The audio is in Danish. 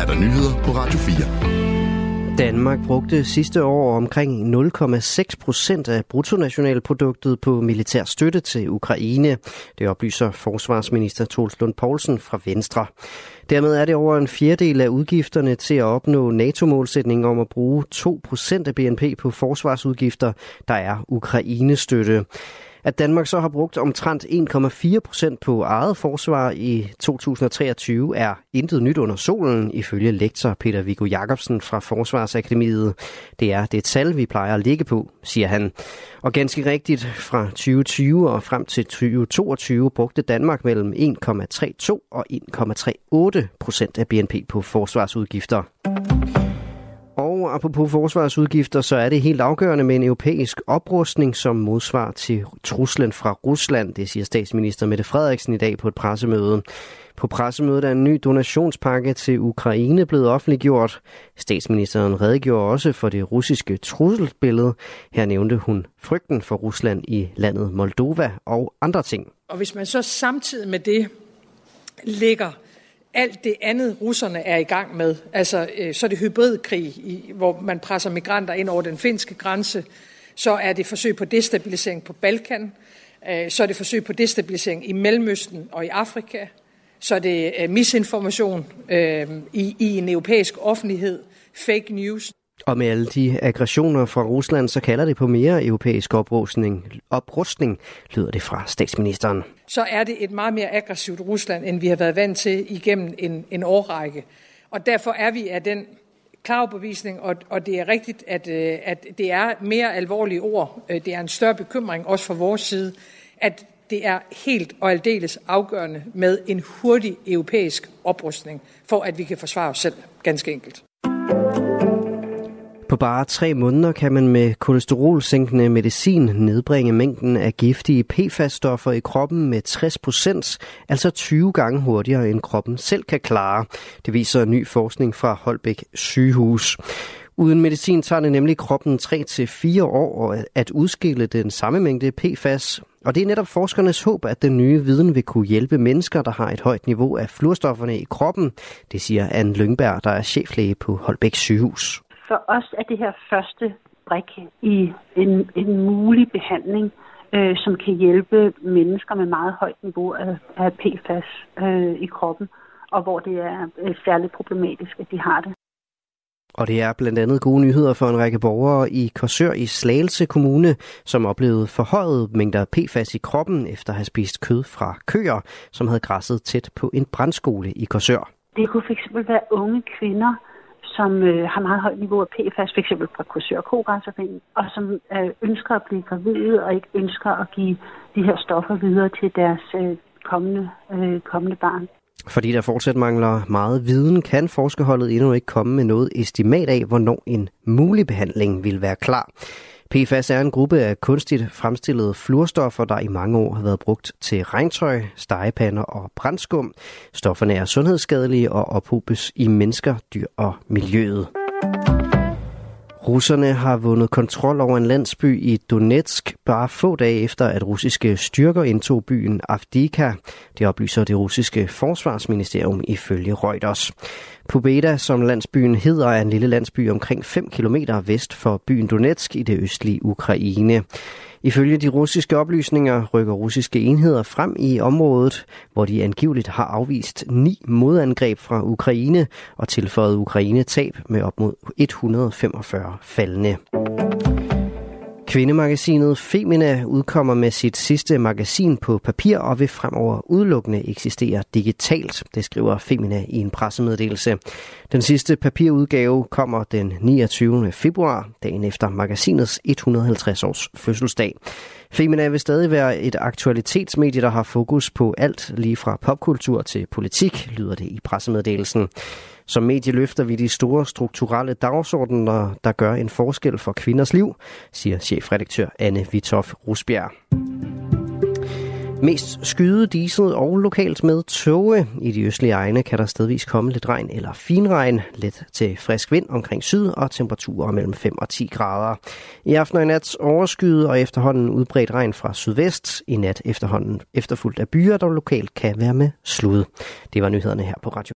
er der nyheder på Radio 4. Danmark brugte sidste år omkring 0,6 procent af bruttonationalproduktet på militær støtte til Ukraine. Det oplyser forsvarsminister Troels Lund Poulsen fra Venstre. Dermed er det over en fjerdedel af udgifterne til at opnå NATO-målsætningen om at bruge 2 procent af BNP på forsvarsudgifter, der er Ukraine-støtte. At Danmark så har brugt omtrent 1,4 procent på eget forsvar i 2023 er intet nyt under solen, ifølge lektor Peter Viggo Jacobsen fra Forsvarsakademiet. Det er det tal, vi plejer at ligge på, siger han. Og ganske rigtigt, fra 2020 og frem til 2022 brugte Danmark mellem 1,32 og 1,38 procent af BNP på forsvarsudgifter. Og apropos forsvarsudgifter, så er det helt afgørende med en europæisk oprustning som modsvar til truslen fra Rusland, det siger statsminister Mette Frederiksen i dag på et pressemøde. På pressemødet er en ny donationspakke til Ukraine blevet offentliggjort. Statsministeren redegjorde også for det russiske trusselsbillede. Her nævnte hun frygten for Rusland i landet Moldova og andre ting. Og hvis man så samtidig med det lægger alt det andet, russerne er i gang med, altså øh, så er det hybridkrig, hvor man presser migranter ind over den finske grænse, så er det forsøg på destabilisering på Balkan, øh, så er det forsøg på destabilisering i Mellemøsten og i Afrika, så er det øh, misinformation øh, i, i en europæisk offentlighed, fake news. Og med alle de aggressioner fra Rusland, så kalder det på mere europæisk oprustning, oprustning, lyder det fra statsministeren. Så er det et meget mere aggressivt Rusland, end vi har været vant til igennem en, en årrække. Og derfor er vi af den klare bevisning, og, og det er rigtigt, at, øh, at det er mere alvorlige ord. Øh, det er en større bekymring, også fra vores side, at det er helt og aldeles afgørende med en hurtig europæisk oprustning, for at vi kan forsvare os selv, ganske enkelt. På bare tre måneder kan man med kolesterolsænkende medicin nedbringe mængden af giftige PFAS-stoffer i kroppen med 60 procent, altså 20 gange hurtigere end kroppen selv kan klare. Det viser ny forskning fra Holbæk sygehus. Uden medicin tager det nemlig kroppen 3-4 år at udskille den samme mængde PFAS, og det er netop forskernes håb, at den nye viden vil kunne hjælpe mennesker, der har et højt niveau af fluorstofferne i kroppen. Det siger Anne Lyngberg, der er cheflæge på Holbæk sygehus for os er det her første brik i en, en mulig behandling, øh, som kan hjælpe mennesker med meget højt niveau af, af PFAS øh, i kroppen, og hvor det er øh, særligt problematisk, at de har det. Og det er blandt andet gode nyheder for en række borgere i Korsør i Slagelse Kommune, som oplevede forhøjet mængder PFAS i kroppen efter at have spist kød fra køer, som havde græsset tæt på en brandskole i Korsør. Det kunne fx være unge kvinder, som øh, har meget højt niveau af PFAS, f.eks. fra kursør og som øh, ønsker at blive gravide og ikke ønsker at give de her stoffer videre til deres øh, kommende, øh, kommende barn. Fordi der fortsat mangler meget viden, kan forskerholdet endnu ikke komme med noget estimat af, hvornår en mulig behandling vil være klar. PFAS er en gruppe af kunstigt fremstillede fluorstoffer, der i mange år har været brugt til regntøj, stegepander og brændskum. Stofferne er sundhedsskadelige og ophobes i mennesker, dyr og miljøet. Russerne har vundet kontrol over en landsby i Donetsk bare få dage efter, at russiske styrker indtog byen Avdika. Det oplyser det russiske forsvarsministerium ifølge Reuters. Pobeda, som landsbyen hedder, er en lille landsby omkring 5 km vest for byen Donetsk i det østlige Ukraine. Ifølge de russiske oplysninger rykker russiske enheder frem i området, hvor de angiveligt har afvist ni modangreb fra Ukraine og tilføjet Ukraine tab med op mod 145 faldende. Kvindemagasinet Femina udkommer med sit sidste magasin på papir og vil fremover udelukkende eksistere digitalt, det skriver Femina i en pressemeddelelse. Den sidste papirudgave kommer den 29. februar, dagen efter magasinets 150 års fødselsdag. Femina vil stadig være et aktualitetsmedie, der har fokus på alt, lige fra popkultur til politik, lyder det i pressemeddelelsen. Som medie løfter vi de store strukturelle dagsordener, der gør en forskel for kvinders liv, siger chefredaktør Anne Vitoff Rusbjerg. Mest skyde, diset og lokalt med tåge. I de østlige egne kan der stedvis komme lidt regn eller finregn. Let til frisk vind omkring syd og temperaturer mellem 5 og 10 grader. I aften og i nat overskyet og efterhånden udbredt regn fra sydvest. I nat efterhånden efterfulgt af byer, der lokalt kan være med slud. Det var nyhederne her på Radio.